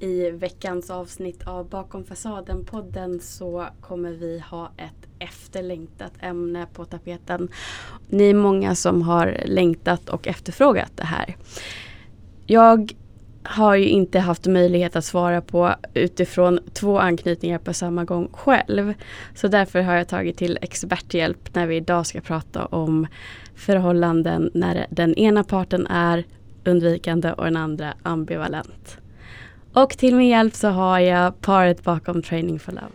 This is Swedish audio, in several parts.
I veckans avsnitt av Bakom fasaden-podden så kommer vi ha ett efterlängtat ämne på tapeten. Ni är många som har längtat och efterfrågat det här. Jag har ju inte haft möjlighet att svara på utifrån två anknytningar på samma gång själv. Så därför har jag tagit till experthjälp när vi idag ska prata om förhållanden när den ena parten är undvikande och den andra ambivalent. Och till min hjälp så har jag paret bakom Training for Love.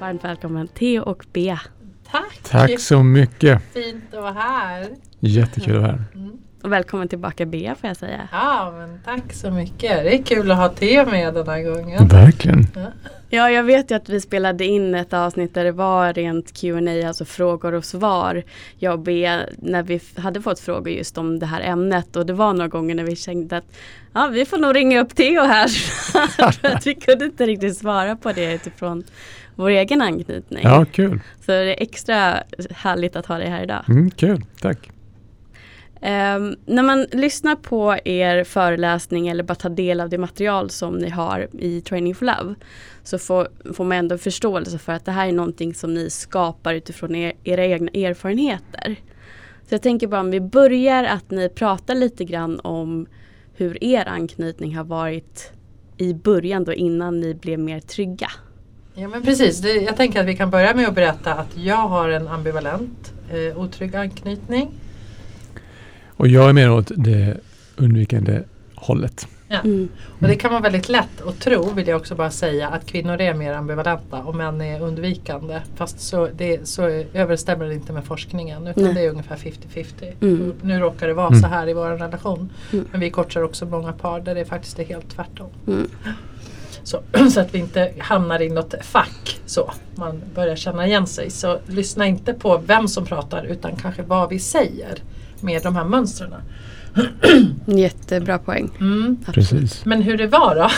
Varmt välkommen Theo och Bea. Tack! Tack så mycket. Fint att vara här. Jättekul att vara här. Mm. Och välkommen tillbaka Bea får jag säga. Ja, men tack så mycket. Det är kul att ha te med den här gången. Verkligen. Ja, jag vet ju att vi spelade in ett avsnitt där det var rent Q&A, alltså frågor och svar. Jag och Bea, när vi hade fått frågor just om det här ämnet och det var några gånger när vi kände att ja, vi får nog ringa upp Theo här. För att vi kunde inte riktigt svara på det utifrån vår egen anknytning. Ja, kul. Så det är extra härligt att ha dig här idag. Mm, kul, tack. Um, när man lyssnar på er föreläsning eller bara tar del av det material som ni har i Training for Love så får, får man ändå förståelse för att det här är någonting som ni skapar utifrån er, era egna erfarenheter. Så jag tänker bara om vi börjar att ni pratar lite grann om hur er anknytning har varit i början då innan ni blev mer trygga. Ja, men precis. Det, jag tänker att vi kan börja med att berätta att jag har en ambivalent, eh, otrygg anknytning. Och jag är mer åt det undvikande hållet. Ja. Mm. Och det kan vara väldigt lätt att tro, vill jag också bara säga, att kvinnor är mer ambivalenta och män är undvikande. Fast så, det, så överensstämmer det inte med forskningen utan Nej. det är ungefär 50-50. Mm. Nu råkar det vara Mm. så här i vår relation. Mm. Men vi coachar också många par där det faktiskt är helt tvärtom. Mm. Så, så att vi inte hamnar i något fack så man börjar känna igen sig. Så lyssna inte på vem som pratar utan kanske vad vi säger med de här mönstren. Jättebra poäng. Mm. Precis. Men hur det var då?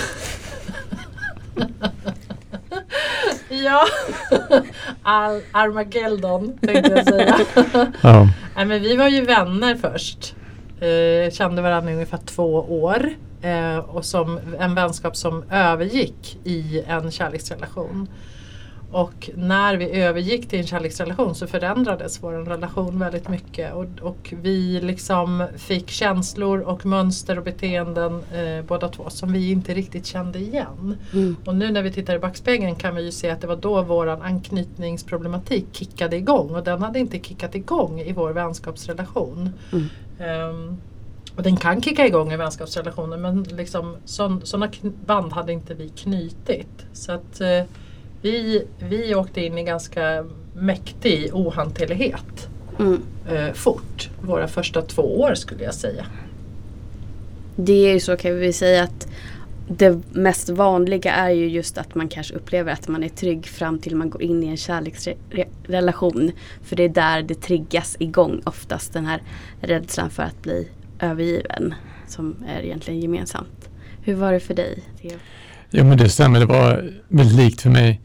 ja, Al Armageddon tänkte jag säga. Ja, Nej, men vi var ju vänner först. Eh, kände varandra i ungefär två år. Eh, och som en vänskap som övergick i en kärleksrelation. Och när vi övergick till en kärleksrelation så förändrades vår relation väldigt mycket. Och, och vi liksom fick känslor och mönster och beteenden eh, båda två som vi inte riktigt kände igen. Mm. Och nu när vi tittar i backspegeln kan vi ju se att det var då våran anknytningsproblematik kickade igång och den hade inte kickat igång i vår vänskapsrelation. Mm. Ehm, och den kan kicka igång i vänskapsrelationer men liksom sådana band hade inte vi knutit. Så att eh, vi, vi åkte in i ganska mäktig ohanterlighet Mm. eh, fort. Våra första två år skulle jag säga. Det är ju så kan vi säga att det mest vanliga är ju just att man kanske upplever att man är trygg fram till man går in i en kärleksrelation. För det är där det triggas igång oftast den här rädslan för att bli övergiven som är egentligen gemensamt. Hur var det för dig? Theo? Ja men det stämmer. Det var väldigt likt för mig.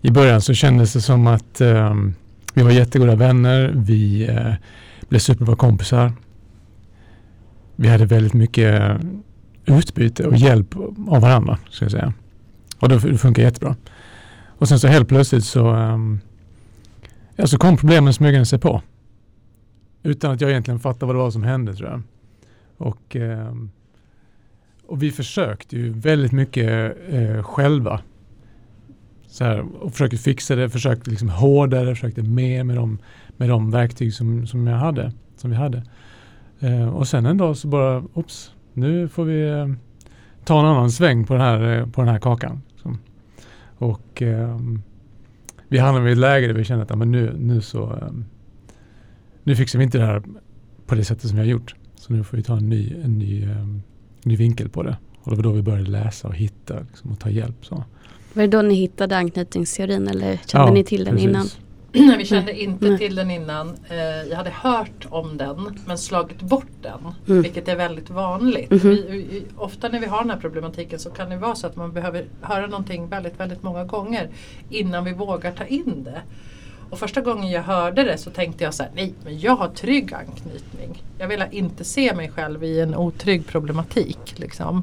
I början så kändes det som att um, vi var jättegoda vänner. Vi uh, blev superbra kompisar. Vi hade väldigt mycket eh, utbyte och hjälp av varandra, ska jag säga. Och det, funkar jättebra. Och sen så helt plötsligt så, um, ja, så kom problemen smygande sig på. Utan att jag egentligen fattade vad det var som hände tror jag. Och, um, och vi försökte ju väldigt mycket eh, själva. Så här, och försökte fixa det, försökte liksom hårdare, försökte mer med de, med de verktyg som, som jag hade. Som vi hade. Eh, och sen en dag så bara, oops, nu får vi eh, ta en annan sväng på den här, eh, på den här kakan. Så. Och eh, vi hamnade i ett läge där vi kände att ja, men nu, nu så eh, nu fixar vi inte det här på det sättet som vi har gjort. Så nu får vi ta en ny, en ny, ny vinkel på det. Och det var då vi började läsa och hitta liksom, och ta hjälp. Så. Var det då ni hittade anknytningsteorin eller kände ni till den precis. innan? vi kände inte Nej. till den innan. Eh, jag hade hört om den men slagit bort den. Mm. Vilket är väldigt vanligt. Mhm. Vi, vi, ofta när vi har den här problematiken så kan det vara så att man behöver höra någonting väldigt, väldigt många gånger innan vi vågar ta in det. Och första gången jag hörde det så tänkte jag så här, nej men jag har trygg anknytning. Jag vill inte se mig själv i en otrygg problematik. Liksom.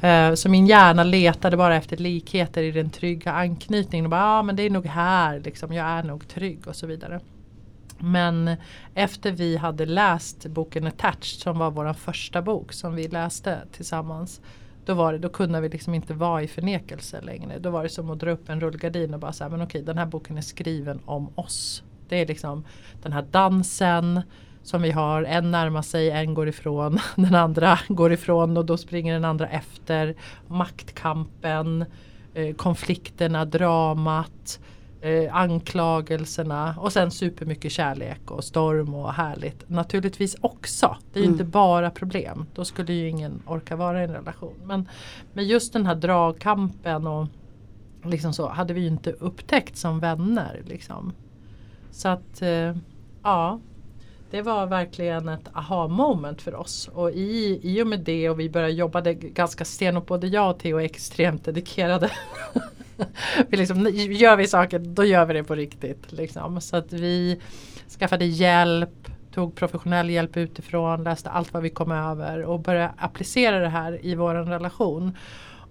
Eh, så min hjärna letade bara efter likheter i den trygga anknytningen. Och bara, ah, men det är nog här, liksom, jag är nog trygg och så vidare. Men efter vi hade läst boken Attached som var vår första bok som vi läste tillsammans. Då, var det, då kunde vi liksom inte vara i förnekelse längre. Då var det som att dra upp en rullgardin och bara säga men okej den här boken är skriven om oss. Det är liksom den här dansen som vi har. En närmar sig, en går ifrån. Den andra går ifrån och då springer den andra efter. Maktkampen, eh, konflikterna, dramat, eh, anklagelserna och sen supermycket kärlek och storm och härligt. Naturligtvis också. Det är ju Mm. inte bara problem. Då skulle ju ingen orka vara i en relation. Men, men just den här dragkampen och liksom så hade vi ju inte upptäckt som vänner. Liksom. Så att eh, ja, det var verkligen ett aha moment för oss. Och i, i och med det och vi började jobba det ganska stenhårt, både jag och Theo är extremt dedikerade. vi liksom, gör vi saker, då gör vi det på riktigt. Liksom. Så att vi skaffade hjälp, tog professionell hjälp utifrån, läste allt vad vi kom över och började applicera det här i vår relation.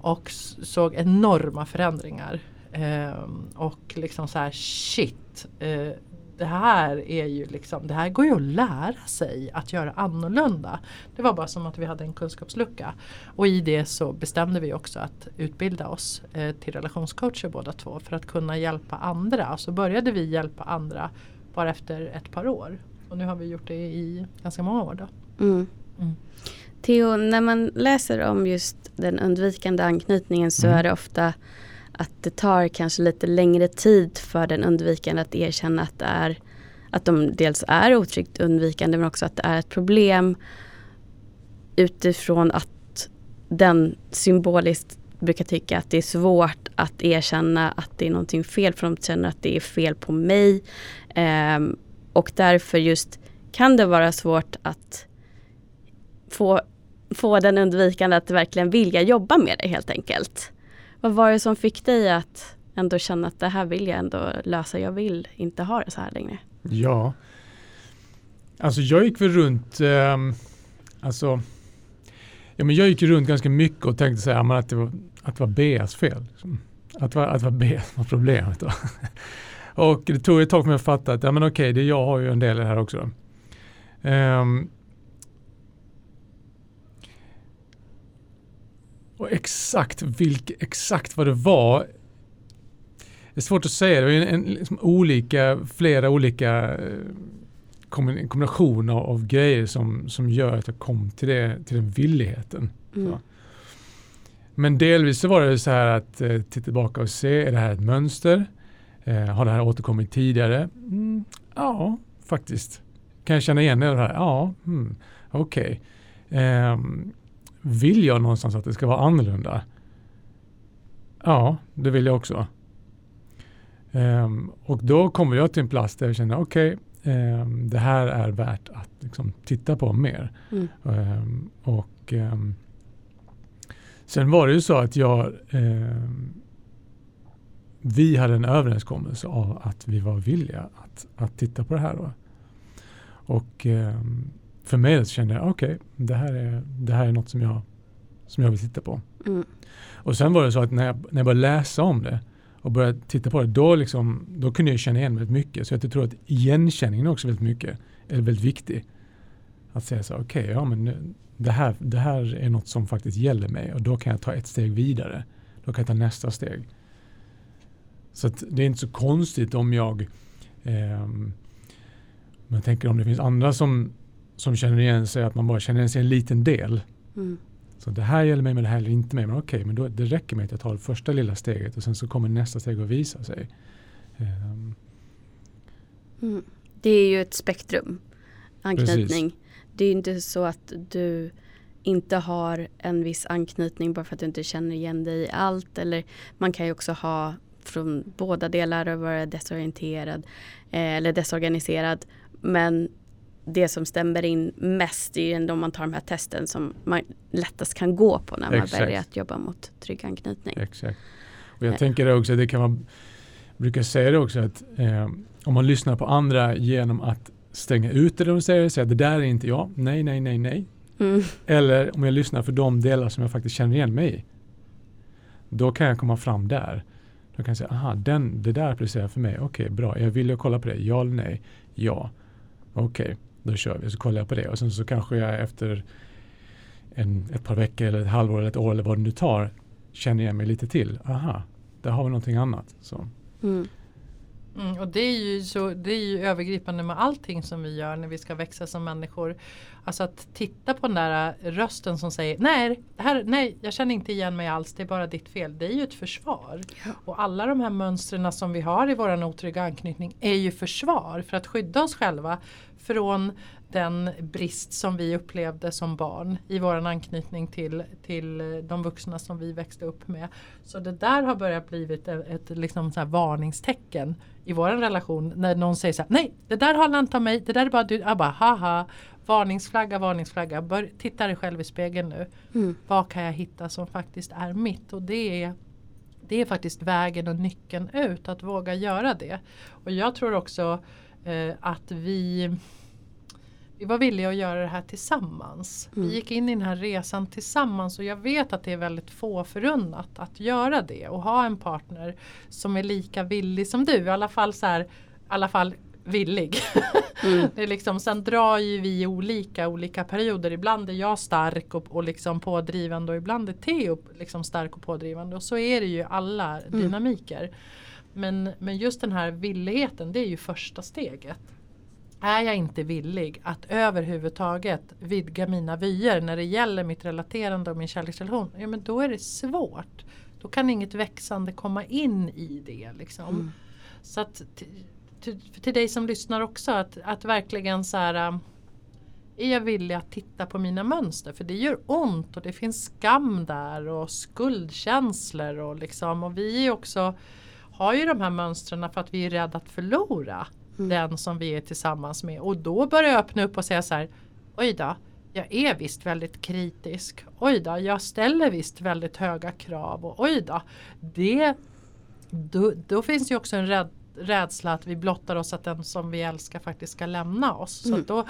Och såg enorma förändringar. Eh, och liksom så här shit. Eh, det här är ju liksom, det här går ju att lära sig att göra annorlunda. Det var bara som att vi hade en kunskapslucka. Och i det så bestämde vi också att utbilda oss eh, till relationscoacher båda två för att kunna hjälpa andra. Så började vi hjälpa andra bara efter ett par år. Och nu har vi gjort det i ganska många år då. Mm. Mm. Theo, när man läser om just den undvikande anknytningen så Mm. är det ofta att det tar kanske lite längre tid för den undvikande att erkänna att det är att de dels är otryggt undvikande men också att det är ett problem utifrån att den symboliskt brukar tycka att det är svårt att erkänna att det är någonting fel för de känner att det är fel på mig. Ehm, och därför just kan det vara svårt att få, få den undvikande att verkligen vilja jobba med det helt enkelt. Vad var det som fick dig att ändå känna att det här vill jag ändå lösa, jag vill inte ha det så här längre? Ja. Alltså jag gick väl runt, eh, alltså, ja men jag gick runt ganska mycket och tänkte så här, men att det var, att det var Beas fel. Liksom. Att, det var, att det var Bea som var problemet. Då. och det tog ett tag för mig att fatta att, ja men okej, det jag har ju en del i det här också. Ehm, och exakt, vilk, exakt vad det var det är svårt att säga. Det var en, en liksom olika, flera olika eh, kombi- kombinationer av grejer som, som gör att jag kom till, det, till den villigheten. Mm. Men delvis så var det så här att eh, titta tillbaka och se, är det här ett mönster? Eh, har det här återkommit tidigare? Mm, ja, faktiskt. Kan jag känna igen det här? Ja, mm, okej. Ehm, vill jag någonstans att det ska vara annorlunda? Ja, det vill jag också. Ehm, och då kommer jag till en plats där jag känner okej, ehm, det här är värt att liksom, titta på mer. Mm. Ehm, och sen var det ju så att jag vi hade en överenskommelse av att vi var villiga att, att titta på det här. Då. Och för mig kände jag okej, det, här är, det här är något som jag, som jag vill titta på. Mm. Och sen var det så att när jag, när jag började läsa om det och började titta på det, då, liksom, då kunde jag känna igen väldigt mycket. Så jag tror att igenkänningen också väldigt mycket är väldigt viktig. Att säga så okej, ja men nu, det, här, det här är något som faktiskt gäller mig och då kan jag ta ett steg vidare. Då kan jag ta nästa steg. Så att det är inte så konstigt om jag ehm, men jag tänker om det finns andra som, som känner igen sig, att man bara känner igen sig en liten del. Mm. Så det här gäller mig men det här gäller inte mig. Men okej, men då, det räcker med att jag tar det första lilla steget och sen så kommer nästa steg att visa sig. Ehm, Mm. Det är ju ett spektrum, anknytning. Det är ju inte så att du inte har en viss anknytning bara för att du inte känner igen dig i allt. Eller man kan ju också ha från båda delar och vara desorienterad eh, eller desorganiserad. Men det som stämmer in mest är ju ändå om man tar de här testen som man lättast kan gå på när man Exakt. väljer att jobba mot trygg anknytning. Exakt. Och jag tänker också att det kan jag brukar säga det också att eh, om man lyssnar på andra genom att stänga ut det de säger, säga det där är inte jag, nej, nej, nej, nej. Mm. Eller om jag lyssnar för de delar som jag faktiskt känner igen mig i. Då kan jag komma fram där. Då kan jag säga, aha, den, det där applicerar för mig. Okej, bra. Jag vill ju kolla på det. Ja eller nej? Ja. Okej, då kör vi. Så kollar jag på det. Och sen så kanske jag efter en, ett par veckor eller ett halvår eller ett år eller vad det nu tar känner jag mig lite till. Aha, där har vi någonting annat. Så. Mm. Mm, och det är, ju så, det är ju övergripande med allting som vi gör när vi ska växa som människor. Alltså att titta på den där rösten som säger nej, det här, nej, jag känner inte igen mig alls, det är bara ditt fel. Det är ju ett försvar. Ja. Och alla de här mönstren som vi har i våran otrygga anknytning är ju försvar för att skydda oss själva från den brist som vi upplevde som barn i våran anknytning till, till de vuxna som vi växte upp med. Så det där har börjat blivit ett, ett liksom så varningstecken i vår relation när någon säger så här, nej det där handlar inte om mig, det där är bara du, jag bara haha, varningsflagga, varningsflagga, Bör, titta dig själv i spegeln nu. Mm. Vad kan jag hitta som faktiskt är mitt? Och det är, det är faktiskt vägen och nyckeln ut, att våga göra det. Och jag tror också eh, att vi vi var villiga att göra det här tillsammans. Mm. Vi gick in i den här resan tillsammans och jag vet att det är väldigt få förunnat att göra det och ha en partner som är lika villig som du. I alla fall, så här, i alla fall villig. Mm. det är liksom, sen drar ju vi olika olika perioder. Ibland är jag stark och, och liksom pådrivande och ibland är Theo liksom stark och pådrivande. Och så är det ju alla dynamiker. Men, men just den här villigheten det är ju första steget. Är jag inte villig att överhuvudtaget vidga mina vyer när det gäller mitt relaterande och min kärleksrelation. Ja men då är det svårt. Då kan inget växande komma in i det. Liksom. Mm. Så att till, till, dig som lyssnar också att, att verkligen så här ähm, är jag villig att titta på mina mönster? För det gör ont och det finns skam där och skuldkänslor och liksom och vi är också har ju de här mönstren för att vi är rädda att förlora Mm. den som vi är tillsammans med och då börjar jag öppna upp och säga så här Oj då, jag är visst väldigt kritisk. Oj då, jag ställer visst väldigt höga krav och oj då. Det, då, då finns ju också en rädd, rädsla att vi blottar oss att den som vi älskar faktiskt ska lämna oss. Så Mm. att då,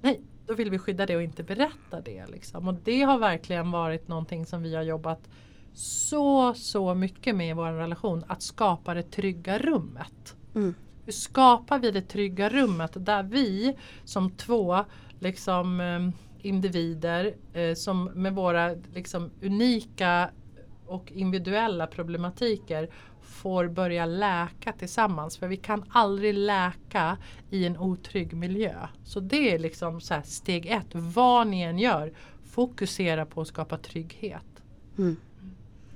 nej, då vill vi skydda det och inte berätta det. Liksom. Och det har verkligen varit någonting som vi har jobbat så, så mycket med i vår relation. Att skapa det trygga rummet. Mm. Hur skapar vi det trygga rummet där vi som två liksom, eh, individer eh, som med våra liksom, unika och individuella problematiker får börja läka tillsammans. För vi kan aldrig läka i en otrygg miljö. Så det är liksom så steg ett. Vad ni än gör, fokusera på att skapa trygghet. Mm.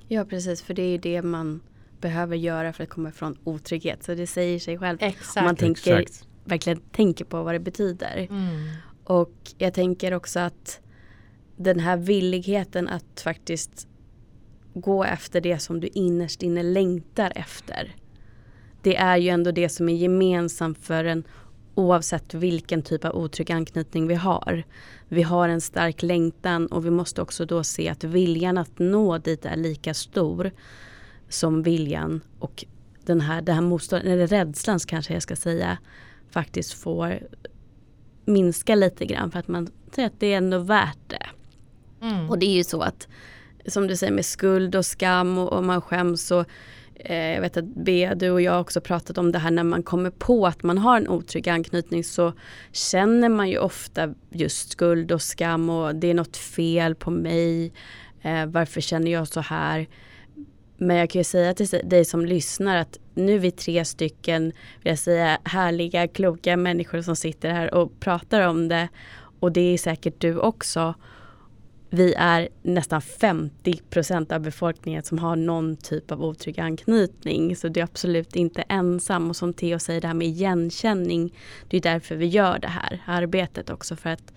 Ja precis, för det är ju det man behöver göra för att komma ifrån otrygghet. Så det säger sig själv. Exakt. Om man tänker, Exakt. verkligen tänker på vad det betyder. Mm. Och jag tänker också att den här villigheten att faktiskt gå efter det som du innerst inne längtar efter. Det är ju ändå det som är gemensamt för en oavsett vilken typ av otrygg anknytning vi har. Vi har en stark längtan och vi måste också då se att viljan att nå dit är lika stor som viljan och den här, det här motståndet, eller rädslan kanske jag ska säga, faktiskt får minska lite grann för att man säger att det är ändå värt det. Mm. Och det är ju så att som du säger med skuld och skam och, och man skäms och Eh, jag vet att Bea, du och jag har också pratat om det här när man kommer på att man har en otrygg anknytning så känner man ju ofta just skuld och skam och det är något fel på mig. Eh, varför känner jag så här? Men jag kan ju säga till dig som lyssnar att nu är vi tre stycken, vill jag säga, härliga, kloka människor som sitter här och pratar om det. Och det är säkert du också. Vi är nästan 50% av befolkningen som har någon typ av otrygg anknytning. Så du är absolut inte ensam. Och som Theo säger, det här med igenkänning. Det är därför vi gör det här arbetet också. För att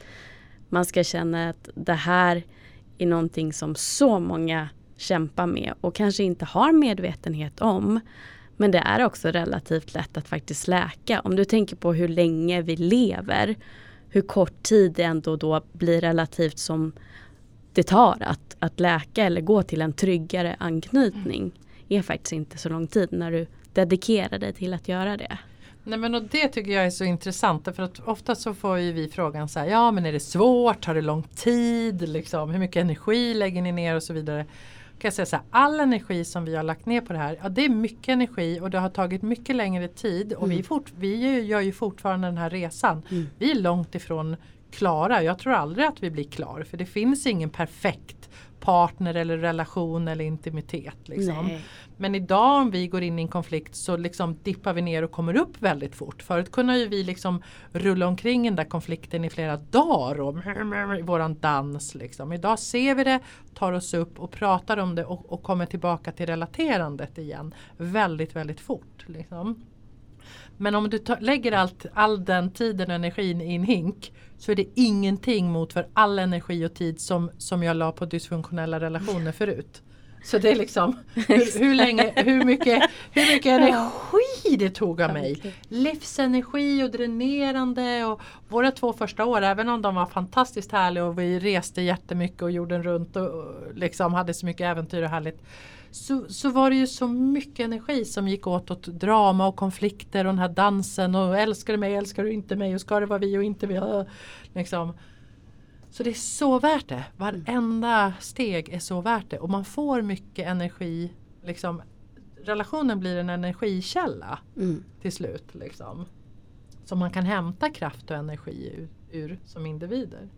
man ska känna att det här är någonting som så många kämpar med och kanske inte har medvetenhet om. Men det är också relativt lätt att faktiskt läka. Om du tänker på hur länge vi lever, hur kort tid det ändå då blir relativt som det tar att, att läka eller gå till en tryggare anknytning är faktiskt inte så lång tid när du dedikerar dig till att göra det. Nej men och det tycker jag är så intressant för att ofta så får ju vi frågan så här, ja men är det svårt, tar det lång tid, liksom, hur mycket energi lägger ni ner och så vidare. Kan jag säga så här, all energi som vi har lagt ner på det här, ja det är mycket energi och det har tagit mycket längre tid och Mm. vi, fort, vi gör ju fortfarande den här resan. Mm. Vi är långt ifrån klara, jag tror aldrig att vi blir klar för det finns ingen perfekt partner eller relation eller intimitet. Liksom. Men idag om vi går in i en konflikt så liksom dippar vi ner och kommer upp väldigt fort. Förut kunde ju vi liksom rulla omkring den där konflikten i flera dagar och i våran dans. Liksom. Idag ser vi det, tar oss upp och pratar om det och, och kommer tillbaka till relaterandet igen. Väldigt, väldigt fort. Liksom. Men om du tar, lägger allt, all den tiden och energin i en hink så är det ingenting mot för all energi och tid som, som jag la på dysfunktionella relationer förut. Så det är liksom hur, hur, länge, hur, mycket, hur mycket energi det tog av mig. Livsenergi och dränerande och våra två första år även om de var fantastiskt härliga och vi reste jättemycket och jorden runt och och liksom hade så mycket äventyr och härligt. Så, så var det ju så mycket energi som gick åt åt drama och konflikter och den här dansen och älskar du mig, älskar du inte mig och ska det vara vi och inte vi. Liksom. Så det är så värt det. Varenda steg är så värt det och man får mycket energi. Liksom, relationen blir en energikälla Mm. till slut. Liksom. Som man kan hämta kraft och energi ur, ur som individer.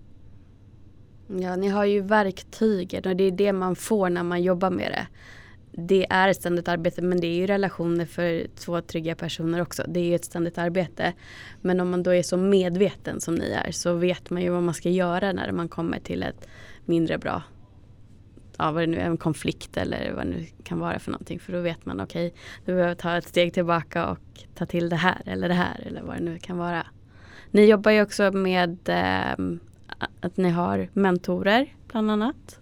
Ja, ni har ju verktygen och det är det man får när man jobbar med det. Det är ett ständigt arbete men det är ju relationer för två trygga personer också. Det är ju ett ständigt arbete. Men om man då är så medveten som ni är så vet man ju vad man ska göra när man kommer till ett mindre bra ja, vad det nu är, en konflikt eller vad det nu kan vara för någonting. För då vet man okej, okay, du behöver ta ett steg tillbaka och ta till det här eller det här eller vad det nu kan vara. Ni jobbar ju också med eh, att ni har mentorer bland annat.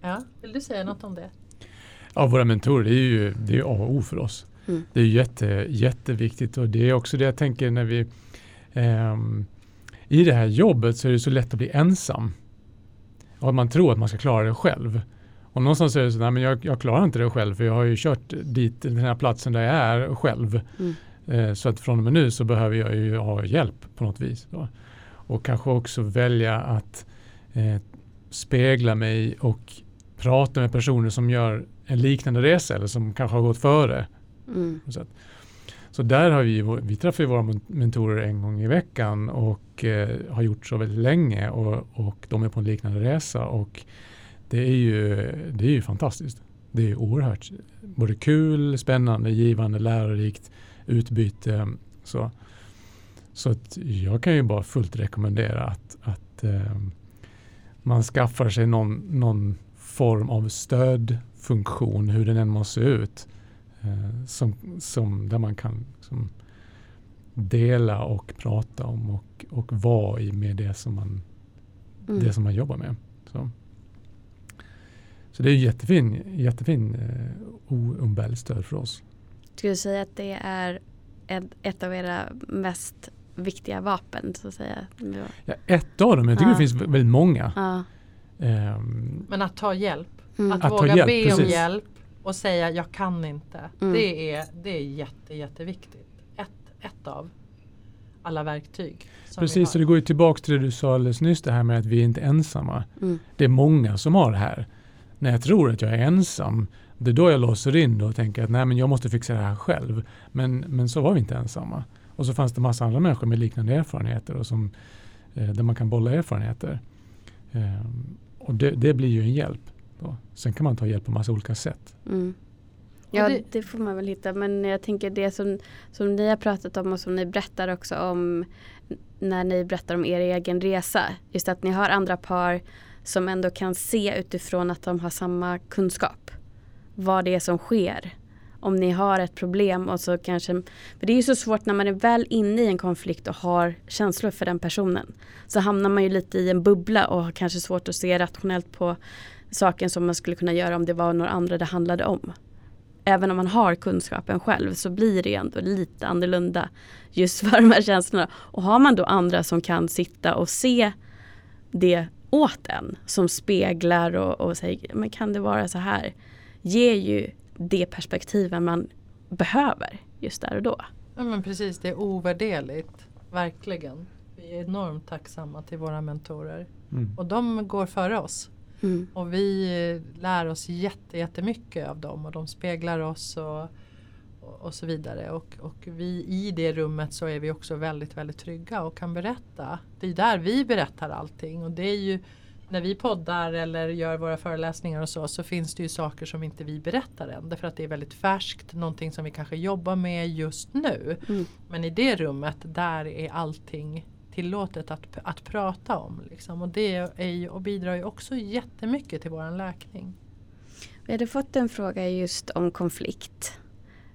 Ja, vill du säga något om det? Ja, våra mentorer det är ju det är A och O för oss. Mm. Det är jätte, jätteviktigt och det är också det jag tänker när vi ehm, i det här jobbet så är det så lätt att bli ensam. Och att man tror att man ska klara det själv. Och någonstans är det så nej men jag, jag klarar inte det själv för jag har ju kört dit den här platsen där jag är själv. Mm. Eh, så att från och med nu så behöver jag ju ha hjälp på något vis. Då. Och kanske också välja att eh, spegla mig och prata med personer som gör en liknande resa eller som kanske har gått före. Mm. Så, så där har vi, vi träffar våra men- mentorer en gång i veckan och eh, har gjort så väldigt länge och, och de är på en liknande resa och det är ju, det är ju fantastiskt. Det är ju oerhört både kul, spännande, givande, lärorikt, utbyte. Så, så att jag kan ju bara fullt rekommendera att, att eh, man skaffar sig någon, någon form av stödfunktion, hur den än må se ut, eh, som, som, där man kan liksom, dela och prata om och, och vara i med det som man, Mm. det som man jobbar med. Så, så det är jättefin, jättefin eh, oumbärligt stöd för oss. Skulle du säga att det är ett, ett av era mest viktiga vapen så att säga? Ja, ett av dem, jag tycker Ja. det finns väldigt många. Ja. Ehm, Men att ta hjälp. Mm. Att, Att våga hjälp, be om precis. hjälp och säga jag kan inte. Mm. Det, är, det är jätte, jätteviktigt. Ett, ett av alla verktyg. Precis, så har. det går ju tillbaka till det du sa alldeles nyss, det här med att vi är inte ensamma. Mm. Det är många som har det här. När jag tror att jag är ensam, det är då jag låser in och tänker att nej men jag måste fixa det här själv. Men, men så var vi inte ensamma. Och så fanns det massa andra människor med liknande erfarenheter och som, eh, där man kan bolla erfarenheter. Ehm, och det, det blir ju en hjälp. Då. Sen kan man ta hjälp på massa olika sätt. Mm. Ja, det- det, får man väl hitta. Men jag tänker det som, som ni har pratat om och som ni berättar också om när ni berättar om er egen resa. Just att ni har andra par som ändå kan se utifrån att de har samma kunskap. Vad det är som sker. Om ni har ett problem och så kanske, för det är ju så svårt när man är väl inne i en konflikt och har känslor för den personen. Så hamnar man ju lite i en bubbla och har kanske svårt att se rationellt på saken som man skulle kunna göra om det var några andra det handlade om. Även om man har kunskapen själv så blir det ändå lite annorlunda just för de här känslorna. Och har man då andra som kan sitta och se det åt en som speglar och, och säger men kan det vara så här? Ger ju det perspektiven man behöver just där och då. Ja men precis, det är ovärderligt. Verkligen. Vi är enormt tacksamma till våra mentorer. Mm. Och de går före oss. Mm. Och vi lär oss jätte, jättemycket av dem och de speglar oss och, och så vidare. Och, och vi i det rummet så är vi också väldigt, väldigt trygga och kan berätta. Det är där vi berättar allting och det är ju när vi poddar eller gör våra föreläsningar och så så finns det ju saker som inte vi berättar än. Därför att det är väldigt färskt, någonting som vi kanske jobbar med just nu. Mm. Men i det rummet där är allting tillåtet att, att prata om. Liksom. Och det är ju, och bidrar ju också jättemycket till våran läkning. Vi hade fått en fråga just om konflikt.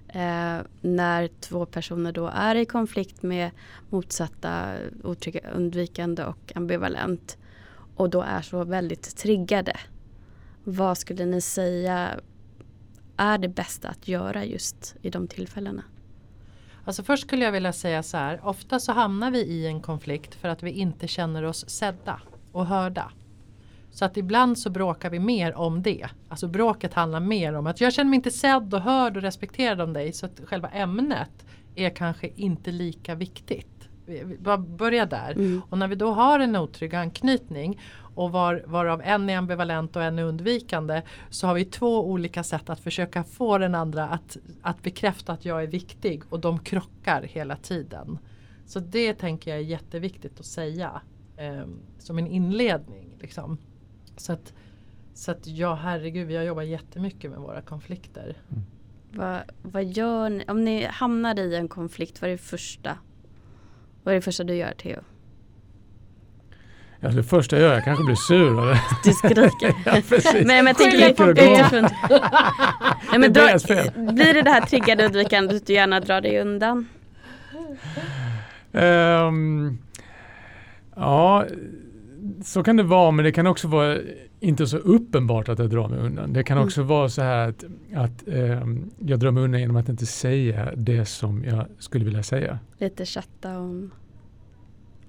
Eh, när två personer då är i konflikt med motsatta, otrygga, undvikande och ambivalent och då är så väldigt triggade. Vad skulle ni säga är det bästa att göra just i de tillfällena? Alltså först skulle jag vilja säga så här. Ofta så hamnar vi i en konflikt för att vi inte känner oss sedda och hörda. Så att ibland så bråkar vi mer om det. Alltså bråket handlar mer om att jag känner mig inte sedd och hörd och respekterad om dig. Så att själva ämnet är kanske inte lika viktigt börja där. Mm. Och när vi då har en otrygg anknytning och var, varav en är ambivalent och en är undvikande så har vi två olika sätt att försöka få den andra att, att bekräfta att jag är viktig och de krockar hela tiden. Så det tänker jag är jätteviktigt att säga eh, som en inledning. Liksom. Så att, så att ja herregud vi har jobbat jättemycket med våra konflikter. Mm. Vad, vad gör ni, om ni hamnar i en konflikt, vad är det första vad är det första du gör Theo? Ja, det första jag gör, jag kanske blir sur. Eller? Du skriker. ja, precis. men jag tänker utifrån... Nej, men dra, blir det det här triggade undvikande att du gärna drar dig undan? Um, ja, så kan det vara men det kan också vara inte så uppenbart att jag drar mig undan. Det kan mm. också vara så här att, att um, jag drar mig undan genom att inte säga det som jag skulle vilja säga. Lite shutdown.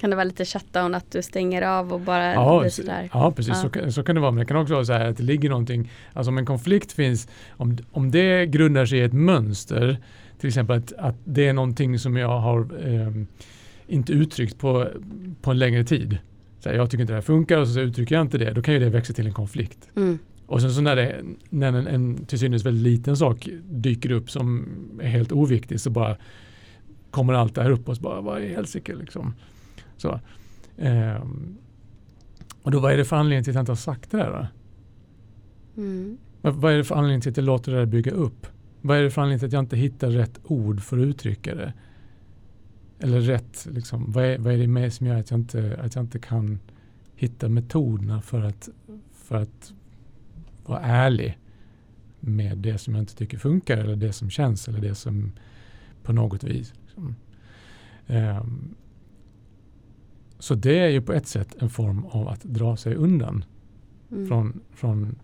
Kan det vara lite shutdown att du stänger av och bara ja, blir sådär? Ja precis, ja. Så, kan, så kan det vara. Men det kan också vara så här att det ligger någonting, alltså om en konflikt finns, om, om det grundar sig i ett mönster, till exempel att, att det är någonting som jag har um, inte uttryckt på, på en längre tid så här, jag tycker inte det här funkar och så, uttrycker jag inte det, då kan ju det växa till en konflikt. Mm. Och sen så när, det, när en, en till synes väldigt liten sak dyker upp som är helt oviktig så bara kommer allt det här upp och så bara, vad i helsike liksom. Så. Um, och då vad är det för anledning till att jag inte har sagt det där? Mm. Vad är det för anledning till att jag låter det där bygga upp? Vad är det för anledning till att jag inte hittar rätt ord för att uttrycka det? eller rätt, liksom, vad, är, vad är det med som gör att jag, inte, att jag inte kan hitta metoderna för att, för att vara ärlig med det som jag inte tycker funkar eller det som känns eller det som på något vis. Liksom. Um, så det är ju på ett sätt en form av att dra sig undan mm. från, från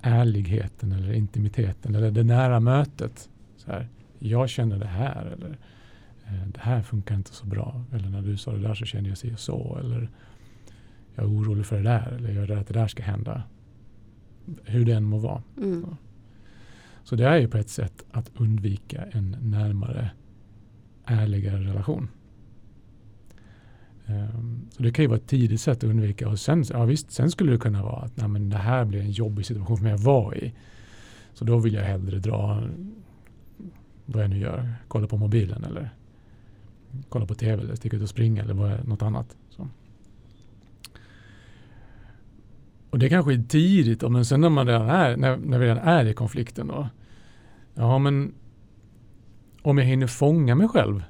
ärligheten eller intimiteten eller det nära mötet. Så här, jag känner det här eller Eh, det här funkar inte så bra. Eller när du sa det där så kände jag sig så. Eller jag är orolig för det där. Eller jag är rädd att det där ska hända. Hur det än må vara. Mm. Så. så det är ju på ett sätt att undvika en närmare ärligare relation. Um, så det kan ju vara ett tidigt sätt att undvika. Och sen, ja visst, sen skulle det kunna vara att nej, men det här blir en jobbig situation för mig att vara i. Så då vill jag hellre dra vad jag nu gör, kolla på mobilen eller kolla på tv eller sticka ut och springa eller vad, något annat. Så. Och det kanske är tidigt, men sen när man redan är, när, när vi redan är i konflikten då. Ja men om jag hinner fånga mig själv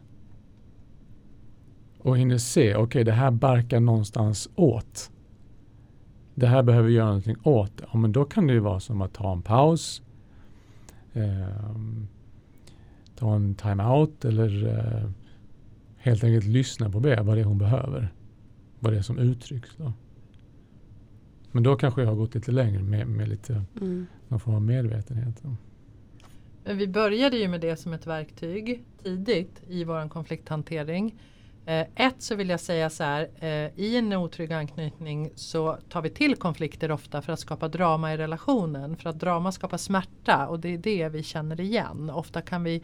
och hinner se, okej okay, det här barkar någonstans åt. Det här behöver göra någonting åt. Ja men då kan det ju vara som att ta en paus. Eh, ta en time-out eller eh, helt enkelt lyssna på Bea, vad det är hon behöver. Vad det är som uttrycks. Då. Men då kanske jag har gått lite längre med, med lite Mm. någon form av medvetenhet. Men vi började ju med det som ett verktyg tidigt i vår konflikthantering. Eh, ett så vill jag säga så här, eh, i en otrygg anknytning så tar vi till konflikter ofta för att skapa drama i relationen. För att drama skapar smärta och det är det vi känner igen. Ofta kan vi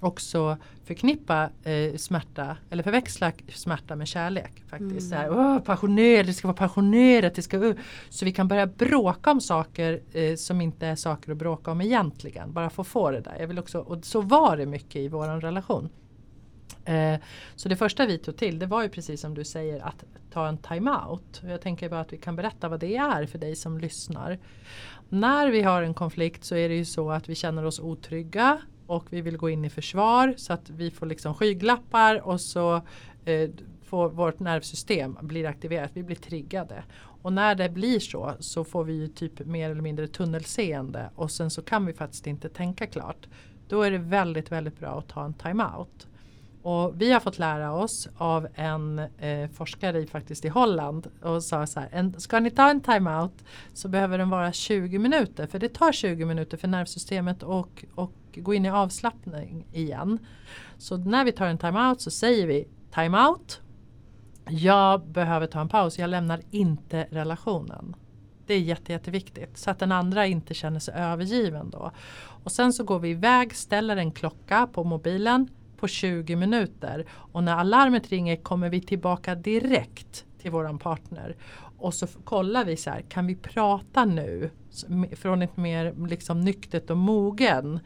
också förknippa eh, smärta eller förväxla smärta med kärlek. faktiskt. Mm. Så här, "Åh, passionerat, det ska vara passionerat. Det ska, uh." Så vi kan börja bråka om saker eh, som inte är saker att bråka om egentligen. Bara få få det där. Jag vill också, och så var det mycket i vår relation. Eh, så det första vi tog till det var ju precis som du säger att ta en time-out. Jag tänker bara att vi kan berätta vad det är för dig som lyssnar. När vi har en konflikt så är det ju så att vi känner oss otrygga och vi vill gå in i försvar så att vi får liksom skygglappar och så eh, får vårt nervsystem blir aktiverat. Vi blir triggade. Och när det blir så så får vi ju typ mer eller mindre tunnelseende och sen så kan vi faktiskt inte tänka klart. Då är det väldigt, väldigt bra att ta en time-out. Och vi har fått lära oss av en eh, forskare i, faktiskt i Holland och sa så här, en, ska ni ta en timeout så behöver den vara 20 minuter för det tar 20 minuter för nervsystemet och, och gå in i avslappning igen. Så när vi tar en timeout så säger vi timeout. Jag behöver ta en paus, jag lämnar inte relationen. Det är jätte, jätteviktigt så att den andra inte känner sig övergiven då. Och sen så går vi iväg, ställer en klocka på mobilen på 20 minuter och när alarmet ringer kommer vi tillbaka direkt till våran partner och så kollar vi så här, kan vi prata nu från ett mer liksom nyktert och mogen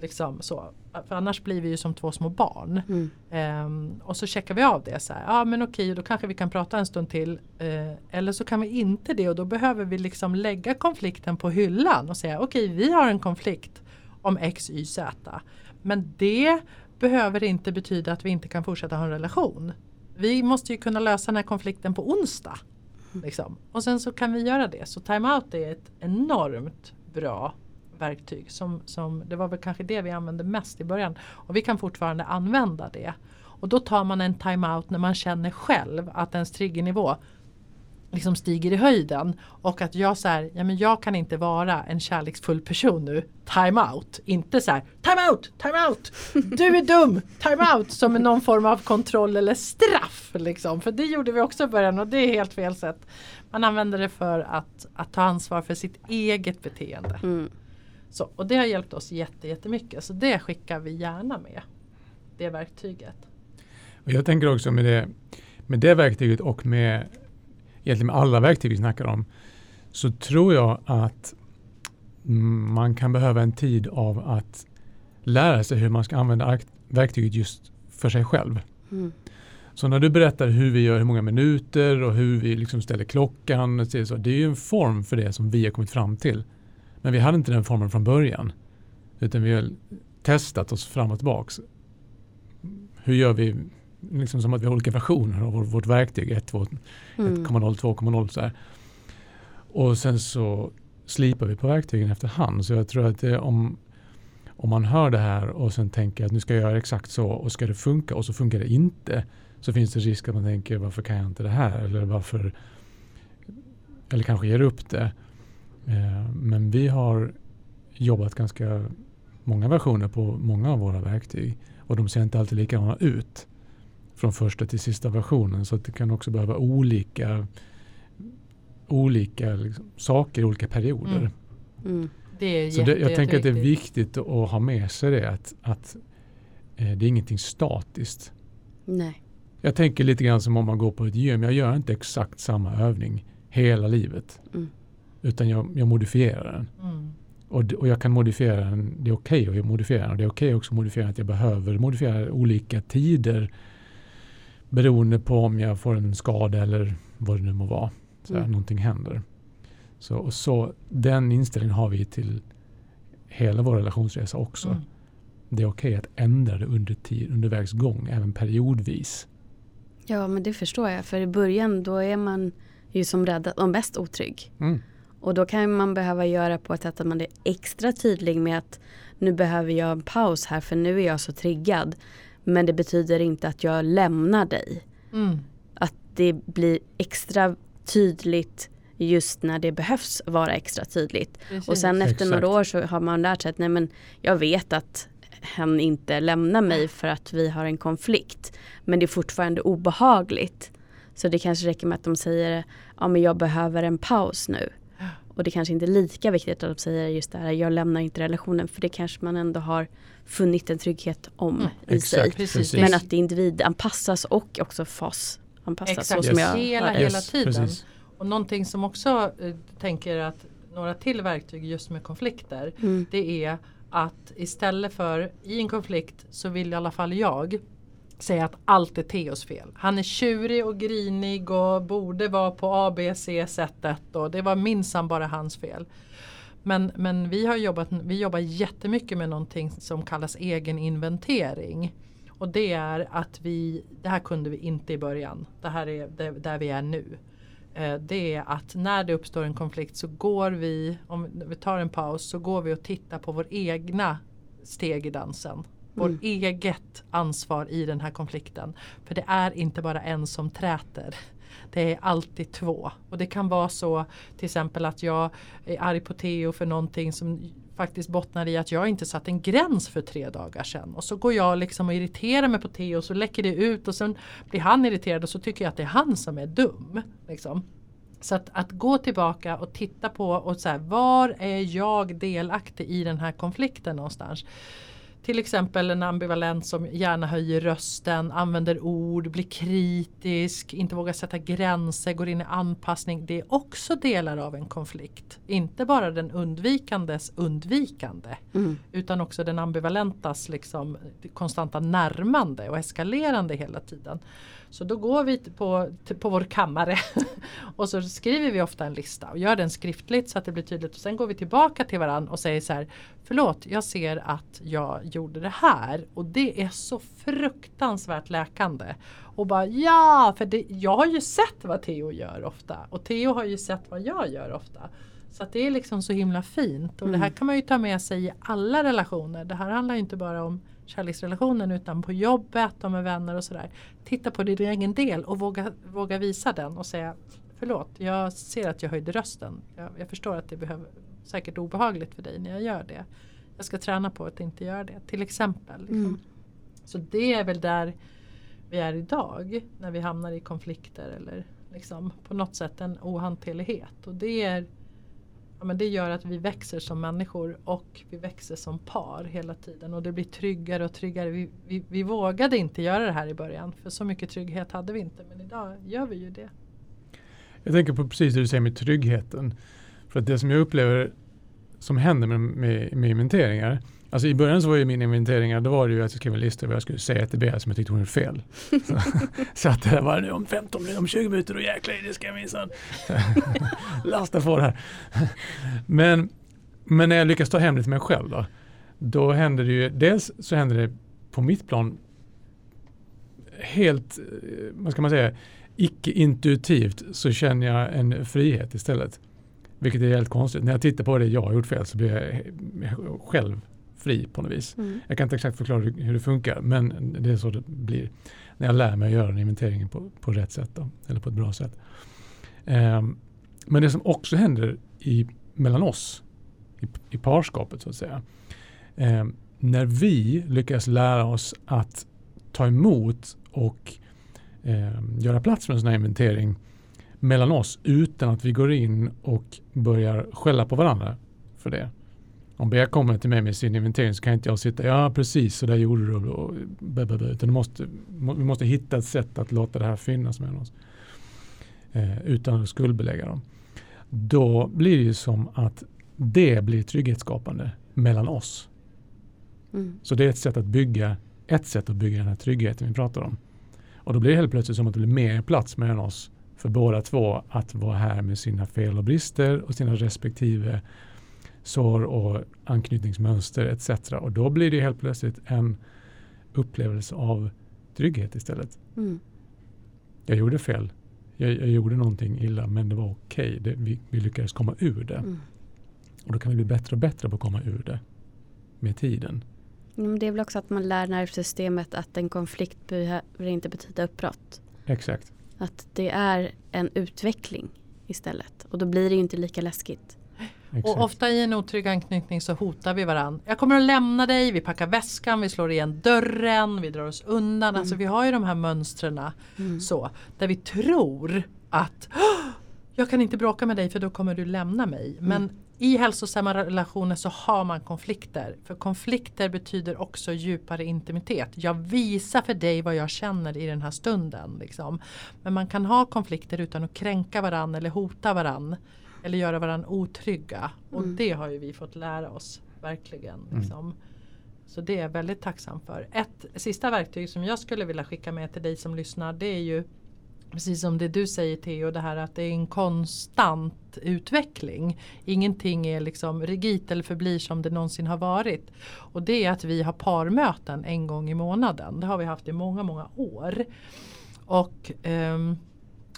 liksom så. För annars blir vi ju som två små barn. Mm. Ehm, och så checkar vi av det så. Ja men okej, då kanske vi kan prata en stund till. Eh, eller så kan vi inte det och då behöver vi liksom lägga konflikten på hyllan och säga okej vi har en konflikt om X, Y, Z. Men det behöver inte betyda att vi inte kan fortsätta ha en relation. Vi måste ju kunna lösa den här konflikten på onsdag. Liksom. Och sen så kan vi göra det. Så timeout är ett enormt bra verktyg. Som, som, det var väl kanske det vi använde mest i början. Och vi kan fortfarande använda det. Och då tar man en timeout när man känner själv att ens triggernivå liksom stiger i höjden. Och att jag så här, ja men jag kan inte vara en kärleksfull person nu. Time out. Inte så här, time out, time out. Du är dum, time out. Som någon form av kontroll eller straff. Liksom. För det gjorde vi också i början och det är helt fel sätt. Man använder det för att, att ta ansvar för sitt eget beteende. Mm. Så, och det har hjälpt oss jätte, jättemycket. Så det skickar vi gärna med. Det verktyget. Och jag tänker också med det, med det verktyget och med egentligen med alla verktyg vi snackar om så tror jag att man kan behöva en tid av att lära sig hur man ska använda verktyget just för sig själv. Mm. Så när du berättar hur vi gör hur många minuter och hur vi liksom ställer klockan. och så, det är ju en form för det som vi har kommit fram till. Men vi hade inte den formen från början. Utan vi har testat oss fram och tillbaks. Hur gör vi, liksom som att vi har olika versioner av vår, vårt verktyg. 1, 2, Mm. 1,0, 2,0 så här. Och sen så slipar vi på verktygen efterhand. Så jag tror att det, om, om man hör det här och sen tänker att nu ska jag göra exakt så och ska det funka och så funkar det inte. Så finns det risk att man tänker varför kan jag inte det här? Eller varför eller kanske ger upp det. Eh, Men vi har jobbat ganska många versioner på många av våra verktyg. Och de ser inte alltid likadana ut. Från första till sista versionen. Så att det kan också behöva olika, olika liksom, saker i olika perioder. Mm. Mm. Det är Så det, jätte, jag tänker att det är viktigt att ha med sig det. Att, att eh, det är ingenting statiskt. Nej. Jag tänker lite grann som om man går på ett gym. Jag gör inte exakt samma övning hela livet. Mm. Utan jag, jag modifierar den. Mm. Och, och jag kan modifiera den. Det är okej att modifiera den. Och det är okej också att modifiera att jag behöver modifiera olika tider. Beroende på om jag får en skada eller vad det nu må vara. Så här, Mm. Någonting händer. Så, och så den inställningen har vi till hela vår relationsresa också. Mm. Det är okej att ändra det under tid, under vägs gång, även periodvis. Ja men det förstår jag. För i början då är man ju som räddad och mest otrygg. Mm. Och då kan man behöva göra på ett sätt att man är extra tydlig med att nu behöver jag en paus här för nu är jag så triggad. Men det betyder inte att jag lämnar dig. Mm. Att det blir extra tydligt just när det behövs vara extra tydligt. Precis. Och sen efter Exakt. några år så har man lärt sig att nej men jag vet att hen inte lämnar mig för att vi har en konflikt. Men det är fortfarande obehagligt. Så det kanske räcker med att de säger ja men jag behöver en paus nu. Och det kanske inte är lika viktigt att de säger just det här jag lämnar inte relationen för det kanske man ändå har funnit en trygghet om Mm, i sig. Exakt, Precis. precis. Men att det individanpassas och också fasanpassas. Exakt. Så som jag Hela, hela tiden. precis. Och någonting som också eh, tänker att några till verktyg just med konflikter Mm. det är att istället för i en konflikt så vill i alla fall jag säga att allt är Theos fel. Han är tjurig och grinig och borde vara på A, B, C sättet och det var minsann bara hans fel. Men, men vi har jobbat, vi jobbar jättemycket med någonting som kallas egen inventering Och det är att vi, det här kunde vi inte i början, det här är det, där vi är nu. Eh, Det är att när det uppstår en konflikt så går vi, om vi tar en paus, så går vi och tittar på vår egna steg i dansen. Vår Mm. eget ansvar i den här konflikten. För det är inte bara en som träter. Det är alltid två. Och det kan vara så till exempel att jag är arg på Theo för någonting som faktiskt bottnar i att jag inte satt en gräns för tre dagar sedan. Och så går jag liksom och irriterar mig på Theo och så läcker det ut och sen blir han irriterad och så tycker jag att det är han som är dum. Liksom. Så att, att gå tillbaka och titta på och så här, var är jag delaktig i den här konflikten någonstans. Till exempel en ambivalent som gärna höjer rösten, använder ord, blir kritisk, inte vågar sätta gränser, går in i anpassning. Det är också delar av en konflikt. Inte bara den undvikandes undvikande Mm. utan också den ambivalentas liksom, konstanta närmande och eskalerande hela tiden. Så då går vi på, på vår kammare och så skriver vi ofta en lista och gör den skriftligt så att det blir tydligt. Och sen går vi tillbaka till varandra och säger så här Förlåt, jag ser att jag gjorde det här och det är så fruktansvärt läkande. Och bara ja, för det, jag har ju sett vad Theo gör ofta och Theo har ju sett vad jag gör ofta. Så det är liksom så himla fint och det här Mm. kan man ju ta med sig i alla relationer. Det här handlar inte bara om kärleksrelationen utan på jobbet och med vänner och sådär. Titta på din egen del och våga, våga visa den och säga Förlåt, jag ser att jag höjde rösten. Jag, jag förstår att det behöver säkert obehagligt för dig när jag gör det. Jag ska träna på att inte göra det, till exempel. Liksom. Mm. Så det är väl där vi är idag när vi hamnar i konflikter eller liksom på något sätt en ohanterlighet. Och det, är, ja, men det gör att vi växer som människor och vi växer som par hela tiden och det blir tryggare och tryggare. Vi, vi, vi vågade inte göra det här i början för så mycket trygghet hade vi inte men idag gör vi ju det. Jag tänker på precis det du säger med tryggheten. För att det som jag upplever som händer med, med, med inventeringar. Alltså i början så var ju min inventeringar, då var det ju att jag skrev en lista vad jag skulle säga till Bea som jag tyckte hon gjorde fel. Så, så att det var nu om 15 minuter, om 20 minuter och jäklar det ska jag minsann lasta på det här. Men, men när jag lyckas ta hem det till mig själv då. Då händer det ju, dels så händer det på mitt plan helt, eh, vad ska man säga, icke-intuitivt så känner jag en frihet istället. Vilket är helt konstigt. När jag tittar på det jag har gjort fel så blir jag själv fri på något vis. Mm. Jag kan inte exakt förklara hur hur det funkar men det är så det blir. När jag lär mig att göra den inventeringen på, på rätt sätt då, eller på ett bra sätt. Ehm, men det som också händer i, mellan oss i, i parskapet så att säga. ehm, när vi lyckas lära oss att ta emot och ehm, göra plats för en sån här inventering mellan oss utan att vi går in och börjar skälla på varandra för det. Om Bea kommer till mig med sin inventering så kan inte jag sitta, ja precis så där gjorde du och bä, bä, bä. Utan måste, må, vi måste hitta ett sätt att låta det här finnas mellan oss. Eh, utan att skuldbelägga dem. Då blir det ju som att det blir trygghetsskapande mellan oss. Mm. Så det är ett sätt att bygga, ett sätt att bygga den här tryggheten vi pratar om. Och då blir det helt plötsligt som att det blir mer plats mellan oss för båda två att vara här med sina fel och brister och sina respektive sår och anknytningsmönster etc. Och då blir det helt plötsligt en upplevelse av trygghet istället. Mm. Jag gjorde fel. Jag, jag gjorde någonting illa men det var okej. Det- Vi, vi lyckades komma ur det. Mm. Och då kan vi bli bättre och bättre på att komma ur det med tiden. Men det är väl också att man lär nervsystemet att en konflikt behöver inte betyda uppbrott. Exakt. Att det är en utveckling istället. Och då blir det ju inte lika läskigt. Exakt. Och ofta i en otrygg anknytning så hotar vi varandra. Jag kommer att lämna dig, vi packar väskan, vi slår igen dörren, vi drar oss undan. Alltså vi har ju de här mönstren Mm. så. Där vi tror att "Åh, jag kan inte bråka med dig för då kommer du lämna mig. Men i hälsosamma relationer så har man konflikter. För konflikter betyder också djupare intimitet. Jag visar för dig vad jag känner i den här stunden. Liksom. Men man kan ha konflikter utan att kränka varann eller hota varann. Eller göra varann otrygga. Och Mm. det har ju vi fått lära oss. Verkligen. Liksom. Så det är jag väldigt tacksam för. Ett sista verktyg som jag skulle vilja skicka med till dig som lyssnar det är ju Precis som det du säger Theo, det här att det är en konstant utveckling. Ingenting är liksom rigitt eller förblir som det någonsin har varit. Och det är att vi har parmöten en gång i månaden. Det har vi haft i många, många år. Och ehm,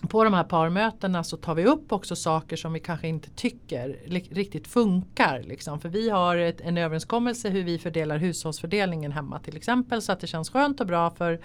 på de här parmötena så tar vi upp också saker som vi kanske inte tycker riktigt funkar. Liksom. För vi har ett, en överenskommelse hur vi fördelar hushållsfördelningen hemma till exempel så att det känns skönt och bra för,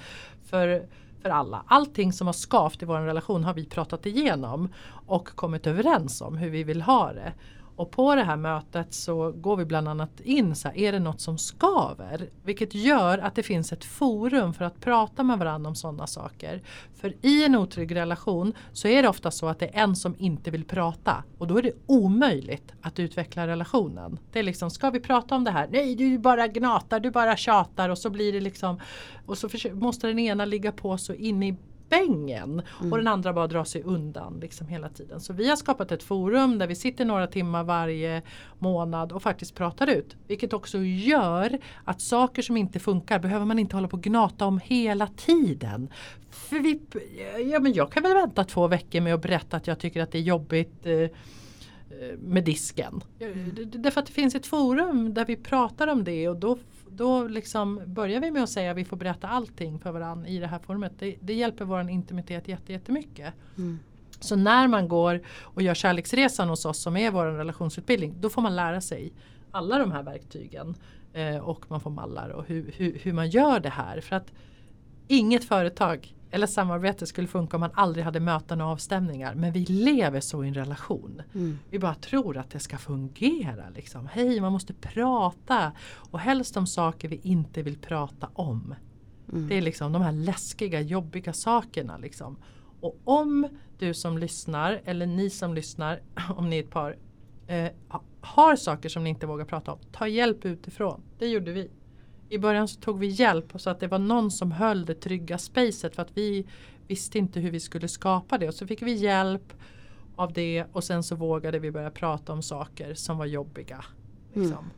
för, för alla. Allting som har skavt i vår relation har vi pratat igenom och kommit överens om hur vi vill ha det. Och på det här mötet så går vi bland annat in så här, är det något som skaver? Vilket gör att det finns ett forum för att prata med varandra om sådana saker. För i en otrygg relation så är det ofta så att det är en som inte vill prata. Och då är det omöjligt att utveckla relationen. Det är liksom, ska vi prata om det här? Nej, du bara gnatar, du bara tjatar och så blir det liksom Och så måste den ena ligga på så in i bängen och den andra bara drar sig undan liksom hela tiden. Så vi har skapat ett forum där vi sitter några timmar varje månad och faktiskt pratar ut. Vilket också gör att saker som inte funkar behöver man inte hålla på och gnata om hela tiden. För vi, ja, men jag kan väl vänta två veckor med att berätta att jag tycker att det är jobbigt eh, med disken. Det- Därför att det finns ett forum där vi pratar om det och då, då liksom börjar vi med att säga att vi får berätta allting för varandra i det här forumet. Det, det hjälper vår intimitet jätte, jättemycket. Mm. Så när man går och gör kärleksresan hos oss som är vår relationsutbildning då får man lära sig alla de här verktygen eh, och man får mallar och hur, hur, hur man gör det här. För att inget företag eller samarbete skulle funka om man aldrig hade möten och avstämningar. Men vi lever så i en relation. Mm. Vi bara tror att det ska fungera. Liksom. Hej, man måste prata. Och helst om saker vi inte vill prata om. Mm. Det är liksom de här läskiga, jobbiga sakerna. Liksom. Och om du som lyssnar, eller ni som lyssnar, om ni är ett par, eh, ha- har saker som ni inte vågar prata om, ta hjälp utifrån. Det gjorde vi. I början så tog vi hjälp så att det var någon som höll det trygga spacet för att vi visste inte hur vi skulle skapa det. Och så fick vi hjälp av det och sen så vågade vi börja prata om saker som var jobbiga. Liksom.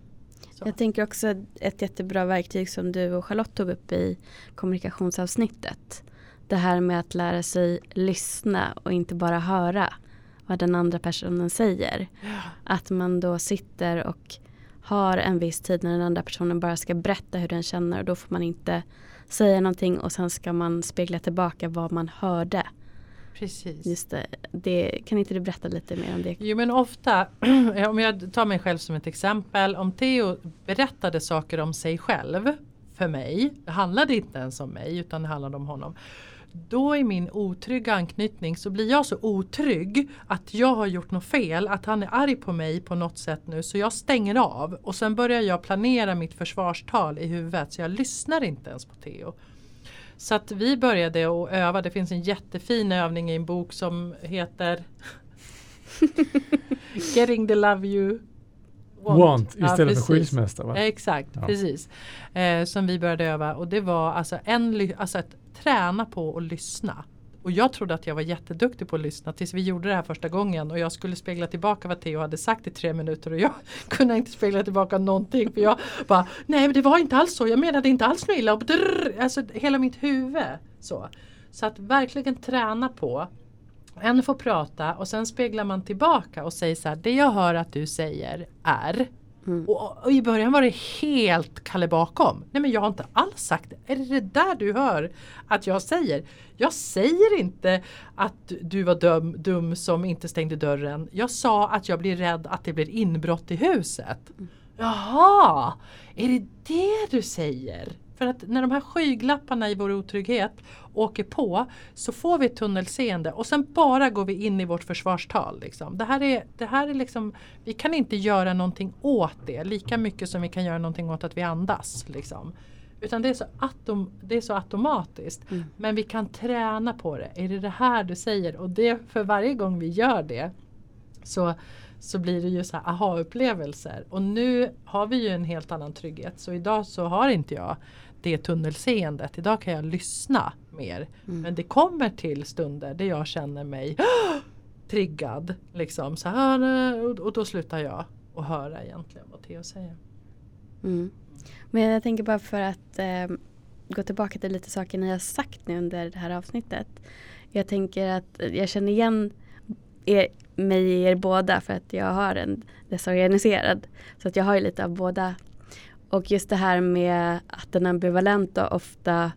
Så. Jag tänker också ett jättebra verktyg som du och Charlotte tog upp i kommunikationsavsnittet. Det här med att lära sig lyssna och inte bara höra vad den andra personen säger. Att man då sitter och har en viss tid när den andra personen bara ska berätta hur den känner och då får man inte säga någonting och sen ska man spegla tillbaka vad man hörde. Precis. Just det, det kan inte du berätta lite mer om det? Jo men ofta, om jag tar mig själv som ett exempel, om Theo berättade saker om sig själv för mig, det handlade inte ens om mig utan det handlade om honom. Då i min otrygga anknytning så blir jag så otrygg att jag har gjort något fel, att han är arg på mig på något sätt nu så jag stänger av och sen börjar jag planera mitt försvarstal i huvudet så jag lyssnar inte ens på Theo. Så att vi började att öva, det finns en jättefin övning i en bok som heter Getting the love you want. Want Ja, istället precis. för skilsmässa? Exakt, Ja. precis. Eh, som vi började öva och det var alltså, en, alltså att träna på att lyssna. Och jag trodde att jag var jätteduktig på att lyssna tills vi gjorde det här första gången och jag skulle spegla tillbaka vad Theo hade sagt i tre minuter och jag kunde inte spegla tillbaka någonting för jag bara Nej men det var inte alls så, jag menade inte alls något illa. Och drr, alltså hela mitt huvud. Så. så att verkligen träna på en får prata och sen speglar man tillbaka och säger så här, det jag hör att du säger är Mm. och, och i början var det helt Kalle bakom. Nej men jag har inte alls sagt det. Är det det där du hör att jag säger? Jag säger inte att du var dum, dum som inte stängde dörren. Jag sa att jag blir rädd att det blir inbrott i huset. Jaha, är det det du säger? För att när de här skygglapparna i vår otrygghet åker på så får vi ett tunnelseende och sen bara går vi in i vårt försvarstal. Liksom. Det här är, det här är liksom, vi kan inte göra någonting åt det lika mycket som vi kan göra någonting åt att vi andas. Liksom. Utan det är så, atom, det är så automatiskt. Mm. Men vi kan träna på det. Är det det här du säger? Och det, för varje gång vi gör det så, så blir det ju så aha-upplevelser. Och nu har vi ju en helt annan trygghet. Så idag så har inte jag det tunnelseendet. Idag kan jag lyssna mer. Mm. Men det kommer till stunder där jag känner mig triggad. Liksom så här, och- och då slutar jag att höra egentligen vad Theo säger. Mm. Men jag tänker bara för att eh, gå tillbaka till lite saker ni har sagt nu under det här avsnittet. Jag tänker att jag känner igen er, mig i er båda för att jag har en desorganiserad. Så att jag har ju lite av båda. Och just det här med att den ambivalenta ofta,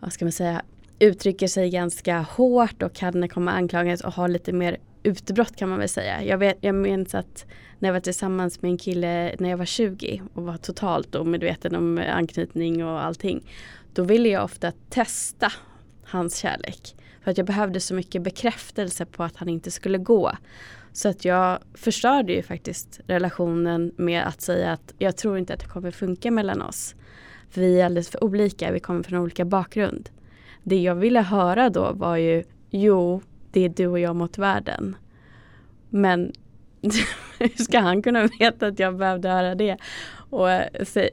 vad ska man säga, uttrycker sig ganska hårt och kan komma anklagas och ha lite mer utbrott kan man väl säga. Jag, vet, jag minns att när jag var tillsammans med en kille när jag var 20 och var totalt omedveten om anknytning och allting. Då ville jag ofta testa hans kärlek. För att jag behövde så mycket bekräftelse på att han inte skulle gå. Så att jag förstörde ju faktiskt relationen med att säga att jag tror inte att det kommer funka mellan oss. För vi är alldeles för olika, vi kommer från olika bakgrund. Det jag ville höra då var ju, jo, det är du och jag mot världen. Men hur ska han kunna veta att jag behövde höra det? Och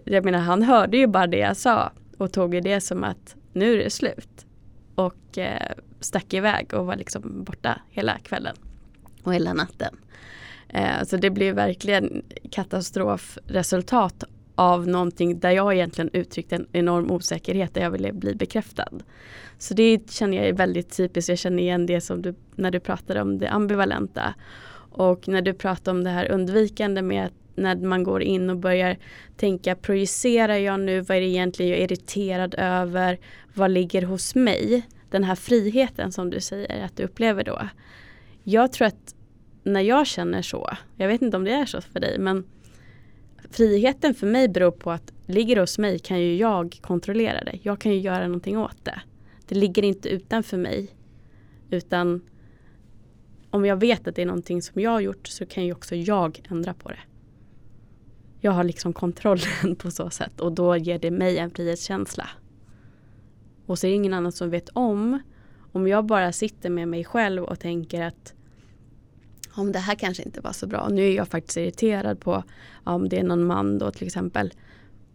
jag menar, han hörde ju bara det jag sa och tog ju det som att nu är det slut. Och eh, stack iväg och var liksom borta hela kvällen och hela natten. Eh, så det blev verkligen katastrofresultat av någonting där jag egentligen uttryckte en enorm osäkerhet där jag ville bli bekräftad. Så det känner jag är väldigt typiskt. Jag känner igen det som du, när du pratade om det ambivalenta. Och när du pratar om det här undvikande med att när man går in och börjar tänka, projicerar jag nu, vad är det egentligen jag är irriterad över, vad ligger hos mig? Den här friheten som du säger att du upplever då. Jag tror att när jag känner så, jag vet inte om det är så för dig, men friheten för mig beror på att ligger det hos mig kan ju jag kontrollera det. Jag kan ju göra någonting åt det. Det ligger inte utanför mig. Utan om jag vet att det är någonting som jag har gjort så kan ju också jag ändra på det. Jag har liksom kontrollen på så sätt och då ger det mig en frihetskänsla. Och så är det ingen annan som vet om. Om jag bara sitter med mig själv och tänker att om det här kanske inte var så bra. Nu är jag faktiskt irriterad på om det är någon man då till exempel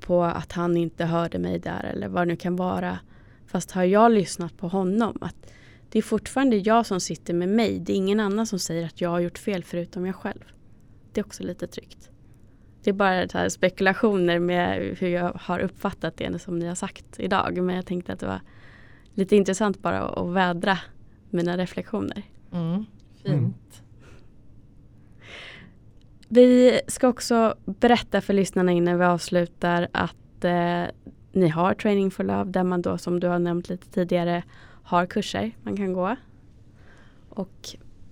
på att han inte hörde mig där eller vad det nu kan vara. Fast har jag lyssnat på honom att det är fortfarande jag som sitter med mig. Det är ingen annan som säger att jag har gjort fel förutom jag själv. Det är också lite tryggt. Det är bara här spekulationer med hur jag har uppfattat det som ni har sagt idag. Men jag tänkte att det var lite intressant bara att vädra mina reflektioner. Mm. Fint. Mm. Vi ska också berätta för lyssnarna innan vi avslutar att eh, ni har Training for Love där man då som du har nämnt lite tidigare har kurser man kan gå. Och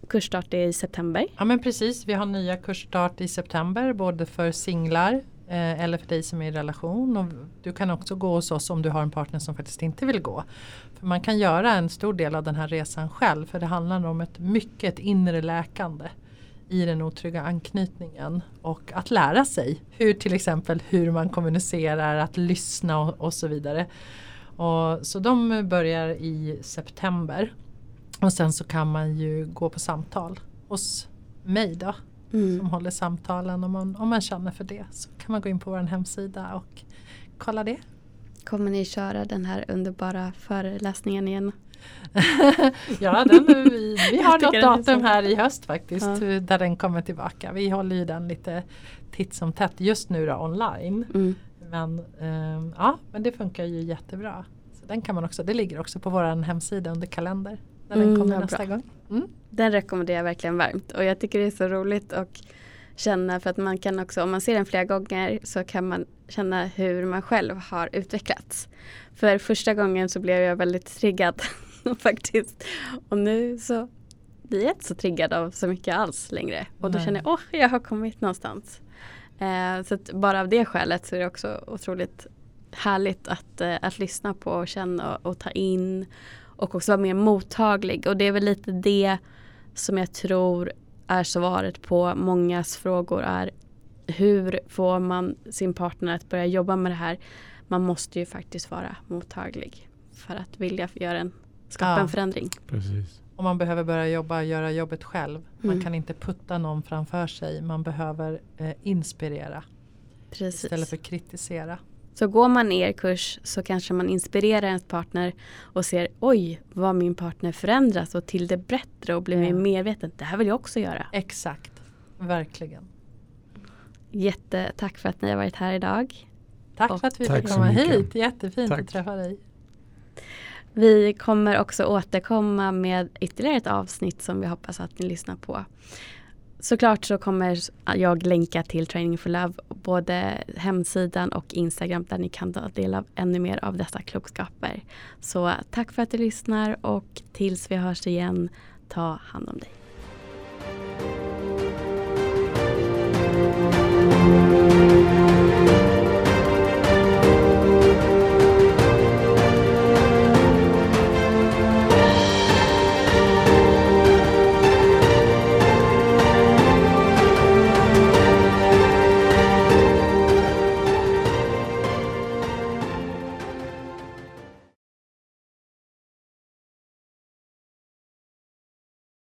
kursstart är i september. Ja men precis, vi har nya kursstart i september både för singlar Eh, eller för dig som är i relation. Och du kan också gå hos oss om du har en partner som faktiskt inte vill gå. För Man kan göra en stor del av den här resan själv för det handlar om ett mycket inre läkande i den otrygga anknytningen och att lära sig hur till exempel hur man kommunicerar, att lyssna och, och så vidare. Och, så de börjar i september. Och sen så kan man ju gå på samtal hos mig då som Mm. håller samtalen om man, om man känner för det. Så kan man gå in på vår hemsida och kolla det. Kommer ni köra den här underbara föreläsningen igen? ja, den, vi, vi har något datum här i höst faktiskt Ja. där den kommer tillbaka. Vi håller ju den lite titt som tätt just nu då online. Mm. Men, ehm, ja, men det funkar ju jättebra. Så den kan man också, det ligger också på vår hemsida under kalender. När den Mm, kommer nästa bra. gång. Mm. Den rekommenderar jag verkligen varmt och jag tycker det är så roligt att känna för att man kan också om man ser den flera gånger så kan man känna hur man själv har utvecklats. För första gången så blev jag väldigt triggad faktiskt och nu så blir jag inte så triggad av så mycket alls längre och då Nej. känner jag åh jag har kommit någonstans. Eh, så bara av det skälet så är det också otroligt härligt att, eh, att lyssna på och känna och, och ta in. Och också vara mer mottaglig. Och det är väl lite det som jag tror är svaret på mångas frågor är hur får man sin partner att börja jobba med det här? Man måste ju faktiskt vara mottaglig för att vilja göra en, skapa Ja. en förändring. Precis. Och man behöver börja jobba, göra jobbet själv. Man Mm. kan inte putta någon framför sig. Man behöver eh, inspirera Precis. istället för kritisera. Så går man er kurs så kanske man inspirerar ens partner och ser oj vad min partner förändras och till det bättre och blir mer medveten. Det här vill jag också göra. Exakt, verkligen. Jättetack för att ni har varit här idag. Tack Och- för att vi fick komma mycket. hit. Jättefint Tack. att träffa dig. Vi kommer också återkomma med ytterligare ett avsnitt som vi hoppas att ni lyssnar på. Såklart så kommer jag länka till Training for Love, både hemsidan och Instagram där ni kan ta del av ännu mer av dessa klokskaper. Så tack för att du lyssnar och tills vi hörs igen, ta hand om dig.